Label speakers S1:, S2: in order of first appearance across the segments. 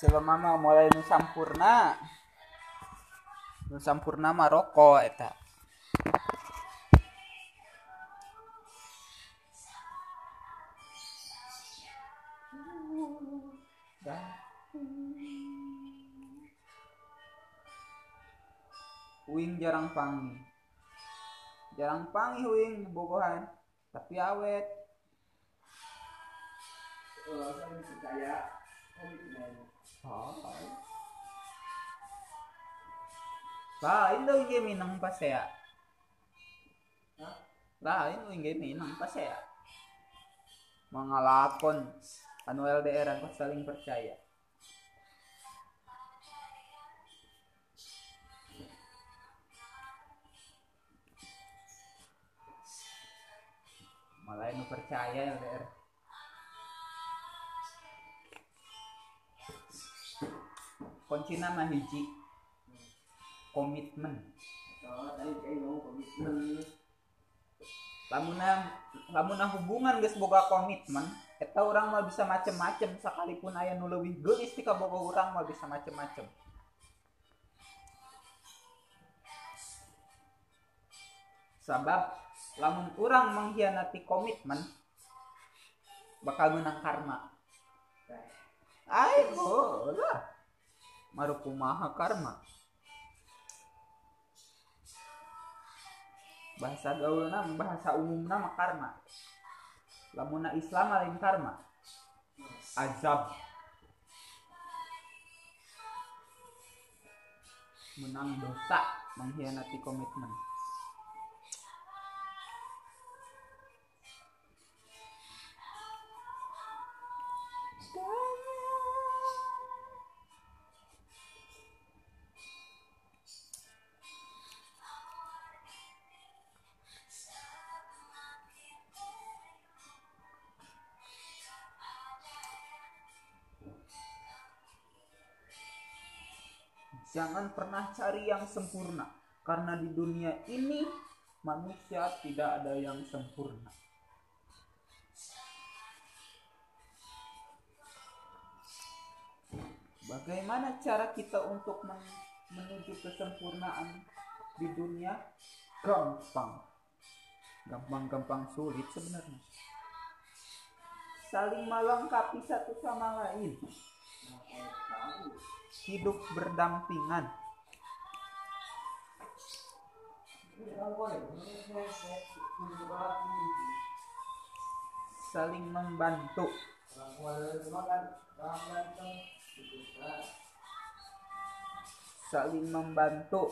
S1: selama mah mulai nu sampurna nu sampurna mah rokok eta. Uing jarang pangi. Jarang pangi uing bobohan tapi awet.
S2: Oh, saya.
S1: Lain daw yung minang pasaya.
S2: Hah?
S1: Lain daw yung minang pasaya. Mga lakon. Anu LDR ang saling percaya. Malah nu percaya LDR. Kunci nama hiji. Komitmen.
S2: Oh, tadi kayak ngomong komitmen.
S1: lamunna lamunna hubungan geus boga komitmen eta orang mah bisa macem-macem. Sekalipun aya nu leuwih geulis ti boga urang mah bisa macem-macem. Sabab lamun urang mengkhianati komitmen bakal menang karma. Ai lah marukumaha karma. Bahasa gaulna bahasa umumna mah karma. Lamuna Islam lain karma. Azab. Menang dosa mengkhianati komitmen Jangan pernah cari yang sempurna, karena di dunia ini manusia tidak ada yang sempurna. Bagaimana cara kita untuk men- menuju kesempurnaan di dunia? Gampang, gampang-gampang sulit sebenarnya. Saling melengkapi satu sama lain hidup berdampingan. Saling membantu. Saling membantu,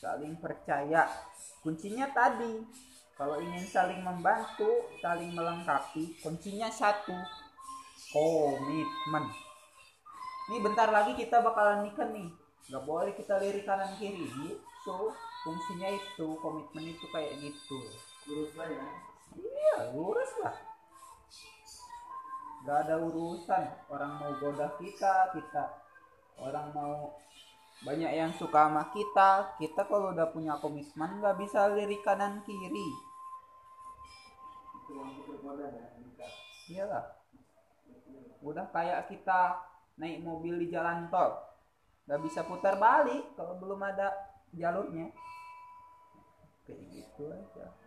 S1: saling percaya. Kuncinya tadi, kalau ingin saling membantu, saling melengkapi, kuncinya satu, komitmen. Ini bentar lagi kita bakalan nikah nih. Gak boleh kita lirik kanan kiri gitu. Fungsinya itu, komitmen itu kayak gitu.
S2: Lurus lah ya.
S1: Iya, lurus lah. Gak ada urusan. Orang mau goda kita, kita. Orang mau banyak yang suka sama kita. Kita kalau udah punya komitmen gak bisa lirik kanan kiri.
S2: Itu bergoda ya. nikah.
S1: Iyalah. Udah kayak kita naik mobil di jalan tol. Gak bisa putar balik kalau belum ada jalurnya. Kayak gitu aja.